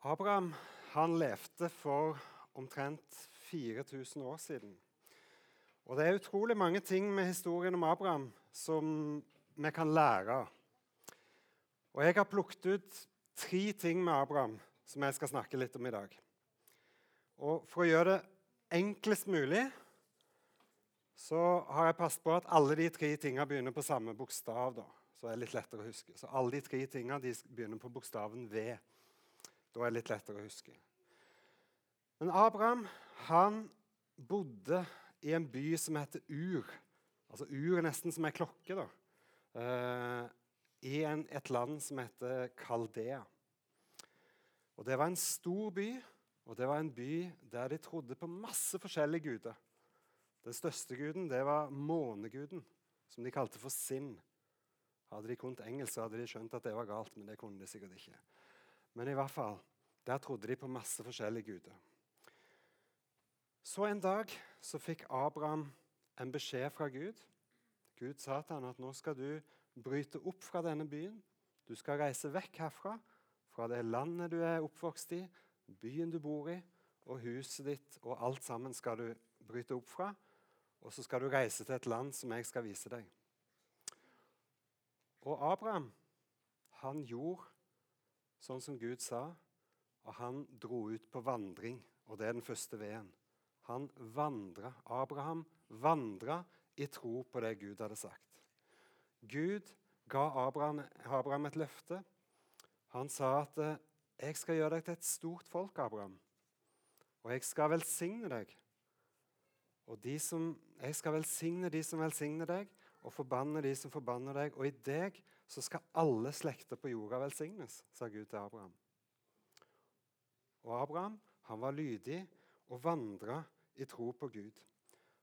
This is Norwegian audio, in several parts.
Abraham han levde for omtrent 4000 år siden. Og Det er utrolig mange ting med historien om Abraham som vi kan lære. Og Jeg har plukket ut tre ting med Abraham som jeg skal snakke litt om i dag. Og For å gjøre det enklest mulig så har jeg passet på at alle de tre tingene begynner på samme bokstav. da, så det er litt lettere å huske. Så alle de tre tingene de begynner på bokstaven V. Da er det litt lettere å huske. Men Abraham han bodde i en by som heter Ur. Altså Ur er nesten som ei klokke. da. Uh, I en, et land som heter Kaldea. Og Det var en stor by, og det var en by der de trodde på masse forskjellige guder. Den største guden det var måneguden, som de kalte for Sinn. Hadde de kunnet engelsk, hadde de skjønt at det var galt, men det kunne de sikkert ikke. Men i hvert fall, der trodde de på masse forskjellige guder. Så en dag så fikk Abraham en beskjed fra Gud. Gud sa til ham at nå skal du bryte opp fra denne byen. Du skal reise vekk herfra, fra det landet du er oppvokst i, byen du bor i, og huset ditt, og alt sammen skal du bryte opp fra. Og så skal du reise til et land som jeg skal vise deg. Og Abraham, han gjorde sånn som Gud sa, og han dro ut på vandring. Og det er den første veden. Han vandra. Abraham vandra i tro på det Gud hadde sagt. Gud ga Abraham, Abraham et løfte. Han sa at 'Jeg skal gjøre deg til et stort folk, Abraham.' 'Og jeg skal velsigne deg.' Og som, jeg skal velsigne de som velsigner deg, og forbanne de som forbanner deg. Og i deg så skal alle slekter på jorda velsignes, sa Gud til Abraham. Og Abraham han var lydig og vandra i tro på Gud.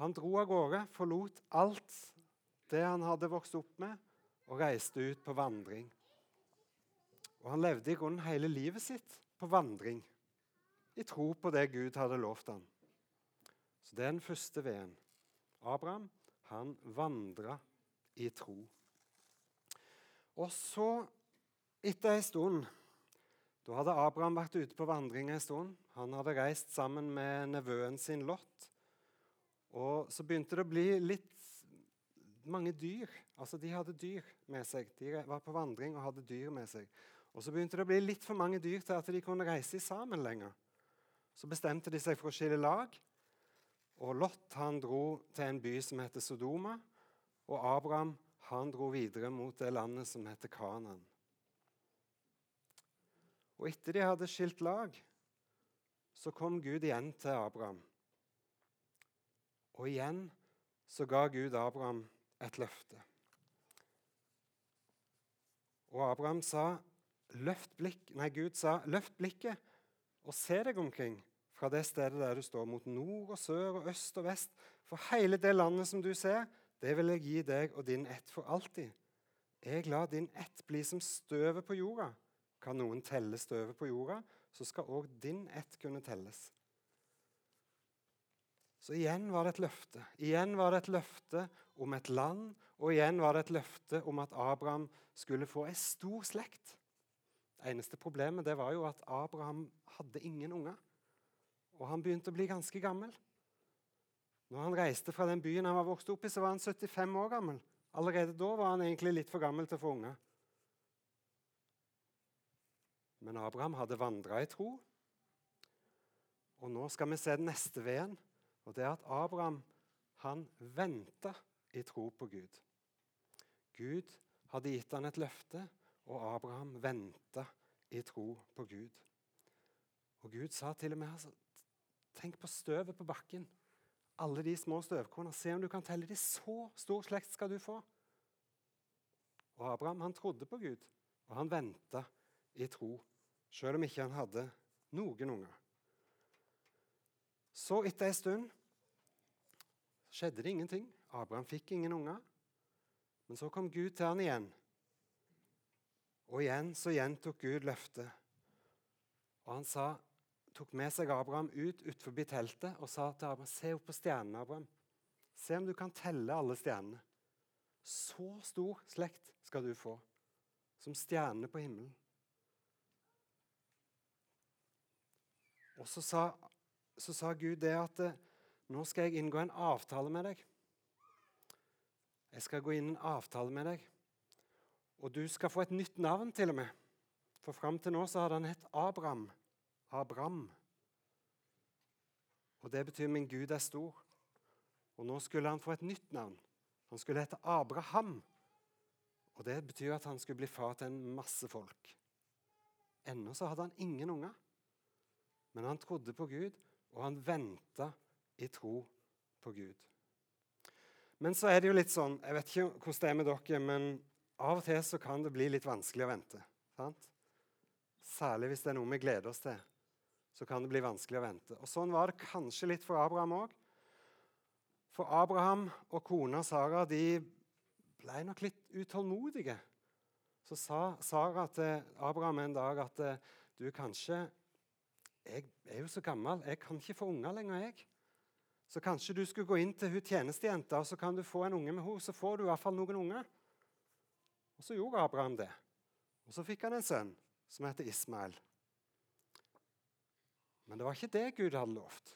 Han dro av gårde, forlot alt det han hadde vokst opp med, og reiste ut på vandring. Og han levde i grunnen hele livet sitt på vandring, i tro på det Gud hadde lovt ham. Så det er den første veden. Abraham han vandra i tro. Og så, etter ei stund Da hadde Abraham vært ute på vandring en stund. Han hadde reist sammen med nevøen sin Lot. Og så begynte det å bli litt mange dyr. Altså, De hadde dyr med seg. De var på vandring og hadde dyr med seg. Og Så begynte det å bli litt for mange dyr til at de kunne reise sammen lenger. Så bestemte de seg for å skille lag. Og Lot han dro til en by som heter Sodoma, og Abraham han dro videre mot det landet som heter Kanan. Og etter de hadde skilt lag, så kom Gud igjen til Abraham. Og igjen så ga Gud Abraham et løfte. Og Abraham sa, løft blikk, nei, Gud sa, løft blikket og se deg omkring fra det stedet der du står, mot nord og sør og øst og vest. For hele det landet som du ser, det vil jeg gi deg og din ett for alltid. Jeg lar din ett bli som støvet på jorda. Kan noen telle støvet på jorda, så skal òg din ett kunne telles. Så igjen var det et løfte. Igjen var det et løfte om et land, og igjen var det et løfte om at Abraham skulle få ei stor slekt. Det eneste problemet det var jo at Abraham hadde ingen unger og han begynte å bli ganske gammel. Når han reiste fra den byen han var vokst opp i, så var han 75 år gammel. Allerede da var han egentlig litt for gammel til å få unger. Men Abraham hadde vandra i tro. Og nå skal vi se den neste veden, og det er at Abraham han venta i tro på Gud. Gud hadde gitt han et løfte, og Abraham venta i tro på Gud. Og Gud sa til og med altså, Tenk på støvet på bakken. Alle de små støvkornene. Se om du kan telle de. Så stor slekt skal du få. Og Abraham han trodde på Gud, og han venta i tro, selv om ikke han hadde noen unger. Så, etter ei stund, skjedde det ingenting. Abraham fikk ingen unger. Men så kom Gud til han igjen. Og igjen så gjentok Gud løftet. Og han sa, tok med seg Abraham ut utenfor teltet og sa til Abraham se opp på stjernene. Abraham. Se om du kan telle alle stjernene. Så stor slekt skal du få, som stjernene på himmelen. Og så sa, så sa Gud det at eh, nå skal jeg inngå en avtale med deg. Jeg skal gå inn en avtale med deg, og du skal få et nytt navn til og med. For fram til nå så hadde han hett Abraham. Abram. Og det betyr 'min Gud er stor'. Og nå skulle han få et nytt navn. Han skulle hete Abraham. Og det betyr at han skulle bli far til en masse folk. Ennå så hadde han ingen unger. Men han trodde på Gud, og han venta i tro på Gud. Men så er det jo litt sånn Jeg vet ikke hvordan det er med dere, men av og til så kan det bli litt vanskelig å vente. Sant? Særlig hvis det er noe vi gleder oss til. Så kan det bli vanskelig å vente. Og Sånn var det kanskje litt for Abraham òg. For Abraham og kona Sara de ble nok litt utålmodige. Så sa Sara til Abraham en dag at du, kanskje Jeg er jo så gammel, jeg kan ikke få unger lenger, jeg. Så kanskje du skulle gå inn til hun tjenestejenta og så kan du få en unge med henne. Så får du i hvert fall noen unger. Og så gjorde Abraham det. Og så fikk han en sønn som heter Ismael. Men det var ikke det Gud hadde lovt.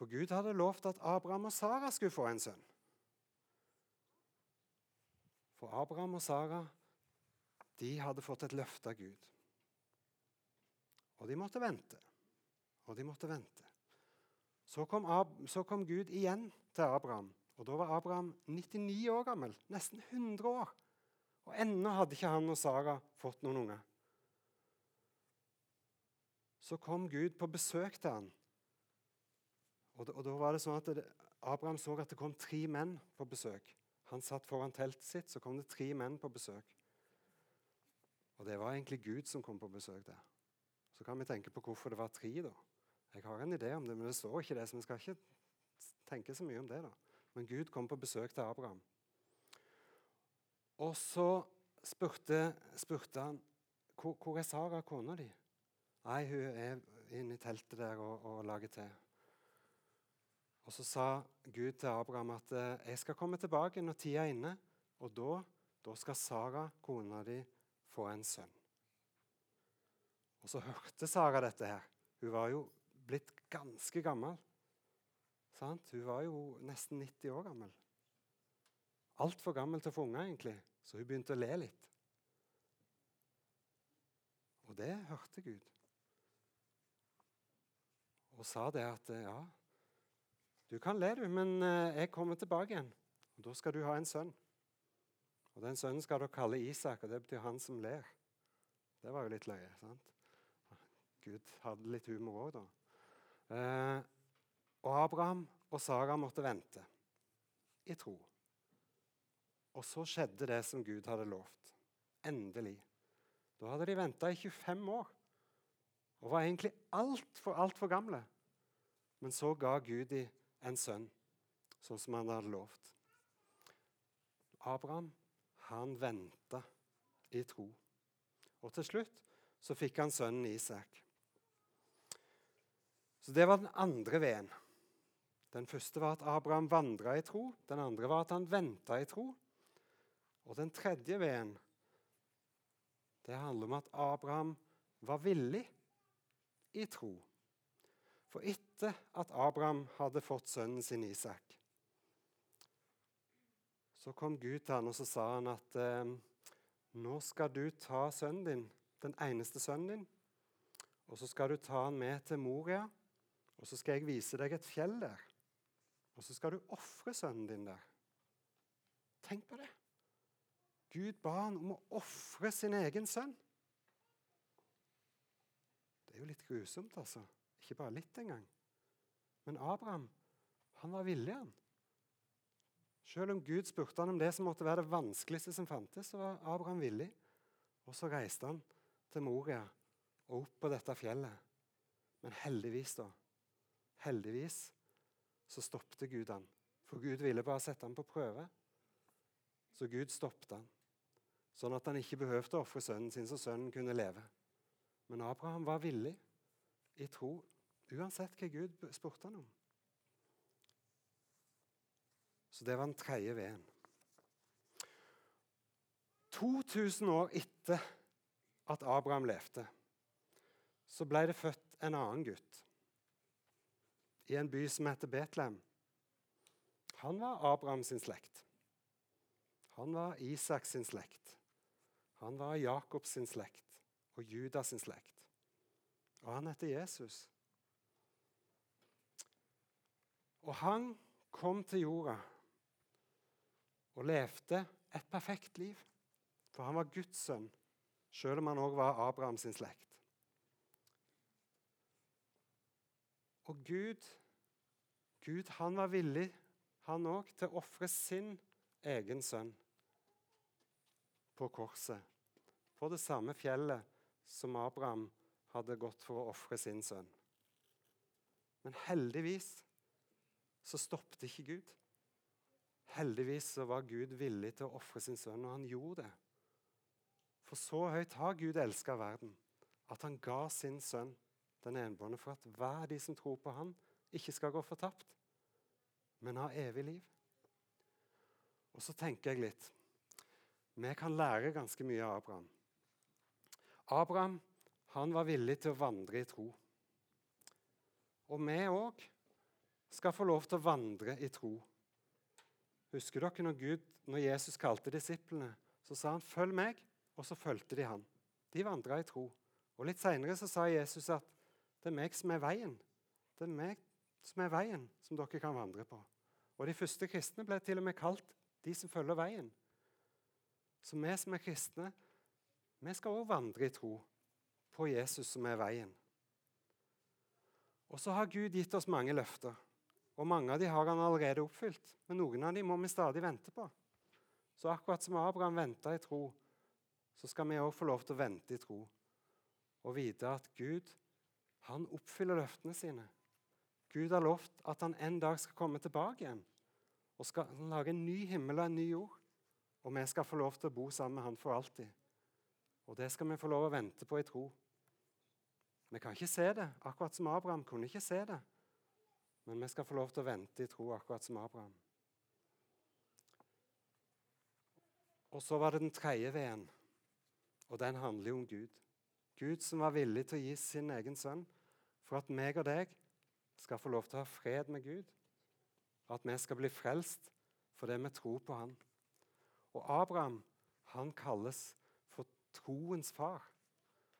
For Gud hadde lovt at Abraham og Sara skulle få en sønn. For Abraham og Sara de hadde fått et løfte av Gud. Og de måtte vente. Og de måtte vente. Så kom, Ab så kom Gud igjen til Abraham. Og Da var Abraham 99 år gammel, nesten 100 år. Og ennå hadde ikke han og Sara fått noen unge. Så kom Gud på besøk til han. Og, og Da var det sånn at det, Abraham så at det kom tre menn på besøk. Han satt foran teltet sitt, så kom det tre menn på besøk. Og det var egentlig Gud som kom på besøk der. Så kan vi tenke på hvorfor det var tre. da. Jeg har en idé om det, men det står ikke det, så vi skal ikke tenke så mye om det. da. Men Gud kom på besøk til Abraham. Og så spurte, spurte han hvor, hvor er Sara, kona di? Nei, hun er inne i teltet der og, og lager te. Og Så sa Gud til Abraham at eh, jeg skal komme tilbake når tida er inne. Og da, da skal Sara, kona di, få en sønn. Og Så hørte Sara dette her. Hun var jo blitt ganske gammel. Sant? Hun var jo nesten 90 år gammel. Altfor gammel til å få unger, egentlig, så hun begynte å le litt. Og det hørte Gud. Og sa det at ja, du kan le, du, men eh, jeg kommer tilbake igjen. Og Da skal du ha en sønn. Og Den sønnen skal dere kalle Isak, og det betyr 'han som ler'. Det var jo litt løye. sant? Gud hadde litt humor òg, da. Eh, og Abraham og Sara måtte vente i tro. Og så skjedde det som Gud hadde lovt. Endelig. Da hadde de venta i 25 år og var egentlig altfor, altfor gamle. Men så ga Gud dem en sønn, sånn som han hadde lovt. Abraham, han venta i tro. Og til slutt så fikk han sønnen Isak. Så Det var den andre veien. Den første var at Abraham vandra i tro. Den andre var at han venta i tro. Og den tredje veien det handler om at Abraham var villig i tro. For etter at Abraham hadde fått sønnen sin Isak, så kom Gud til han og så sa han at eh, nå skal du ta sønnen din, den eneste sønnen din, og så skal du ta han med til Moria og så skal jeg vise deg et fjell der. Og så skal du ofre sønnen din der. Tenk på det. Gud ba han om å ofre sin egen sønn. Det er jo litt grusomt, altså. Ikke bare litt engang. Men Abraham, han var villig, han. Selv om Gud spurte han om det som måtte være det vanskeligste som fantes, så var Abraham villig. Og så reiste han til Moria og opp på dette fjellet. Men heldigvis, da, Heldigvis så stoppet Gud han. For Gud ville bare sette han på prøve. Så Gud stoppet han, sånn at han ikke behøvde å ofre sønnen sin, så sønnen kunne leve. Men Abraham var villig i tro, uansett hva Gud spurte han om. Så det var den tredje veien. 2000 år etter at Abraham levde, så ble det født en annen gutt i en by som heter Betlehem. Han var Abraham sin slekt. Han var Isak sin slekt. Han var Jakob sin slekt og Judas sin slekt. Og han heter Jesus. Og han kom til jorda og levde et perfekt liv. For han var Guds sønn, selv om han òg var Abraham sin slekt. Og Gud, Gud han var villig, han òg, til å ofre sin egen sønn på korset. På det samme fjellet som Abraham hadde gått for å ofre sin sønn. Men heldigvis så stoppet ikke Gud. Heldigvis så var Gud villig til å ofre sin sønn, og han gjorde det. For så høyt har Gud elska verden, at han ga sin sønn den enbårne for at hver de som tror på han, ikke skal gå fortapt, men ha evig liv. Og så tenker jeg litt Vi kan lære ganske mye av Abraham. Abraham han var villig til å vandre i tro. Og vi òg skal få lov til å vandre i tro. Husker dere når, Gud, når Jesus kalte disiplene, så sa han 'følg meg', og så fulgte de han. De vandra i tro. Og Litt seinere sa Jesus at 'det er meg som er veien'. Det er meg som er veien som dere kan vandre på. Og De første kristne ble til og med kalt de som følger veien. Så vi som er kristne, vi skal òg vandre i tro på Jesus som er veien. Og så har Gud gitt oss mange løfter. Og mange av dem har han allerede oppfylt, men noen av dem må vi stadig vente på. Så akkurat som Abraham venta i tro, så skal vi òg få lov til å vente i tro og vite at Gud han oppfyller løftene sine. Gud har lovt at han en dag skal komme tilbake igjen og skal lage en ny himmel og en ny jord. Og vi skal få lov til å bo sammen med han for alltid. Og det skal vi få lov å vente på i tro. Vi kan ikke se det, akkurat som Abraham kunne ikke se det. Men vi skal få lov til å vente i tro, akkurat som Abraham. Og så var det den tredje veien, og den handler jo om Gud. Gud som var villig til å gi sin egen sønn for at meg og deg skal få lov til å ha fred med Gud. At vi skal bli frelst fordi vi tror på Han. Og Abraham han kalles troens far.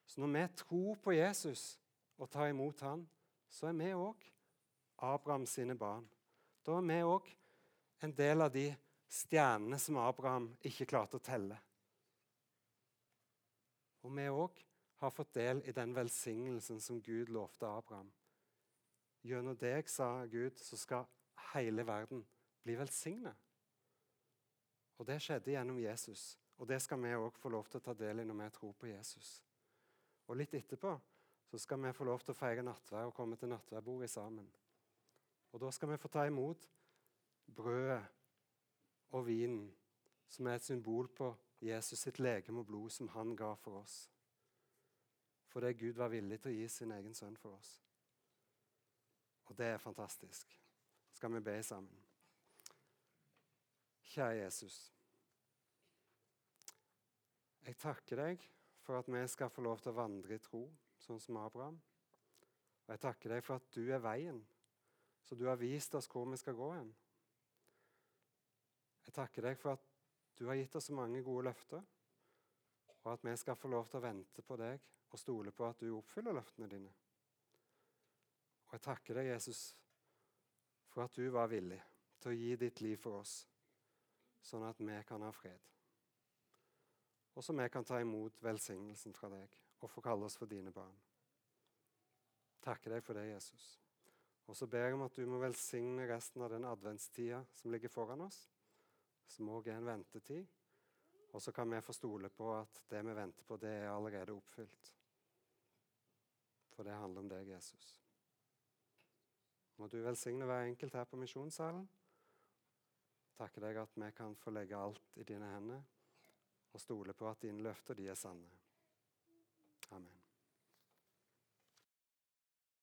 Så når vi tror på Jesus og tar imot han, så er vi òg Abraham sine barn. Da er vi òg en del av de stjernene som Abraham ikke klarte å telle. Og vi òg har fått del i den velsignelsen som Gud lovte Abraham. Gjennom deg, sa Gud, så skal hele verden bli velsignet. Og det skjedde gjennom Jesus. Og det skal vi òg få lov til å ta del i når vi tror på Jesus. Og litt etterpå så skal vi få lov til å feire nattvær og komme til nattværbordet sammen. Og da skal vi få ta imot brødet og vinen, som er et symbol på Jesus sitt legeme og blod som han ga for oss. Fordi Gud var villig til å gi sin egen sønn for oss. Og det er fantastisk. Skal vi be sammen? Kjære Jesus. Jeg takker deg for at vi skal få lov til å vandre i tro, sånn som Abraham. Og jeg takker deg for at du er veien, så du har vist oss hvor vi skal gå hen. Jeg takker deg for at du har gitt oss så mange gode løfter, og at vi skal få lov til å vente på deg og stole på at du oppfyller løftene dine. Og jeg takker deg, Jesus, for at du var villig til å gi ditt liv for oss, sånn at vi kan ha fred og så vi kan ta imot velsignelsen fra deg og få kalle oss for dine barn. Takker deg for det, Jesus. Og så ber jeg om at du må velsigne resten av den adventstida som ligger foran oss, som òg er en ventetid. Og så kan vi få stole på at det vi venter på, det er allerede oppfylt. For det handler om deg, Jesus. Må du velsigne hver enkelt her på misjonssalen. Takker deg at vi kan få legge alt i dine hender og stole på at dine løfter de er sanne. Amen.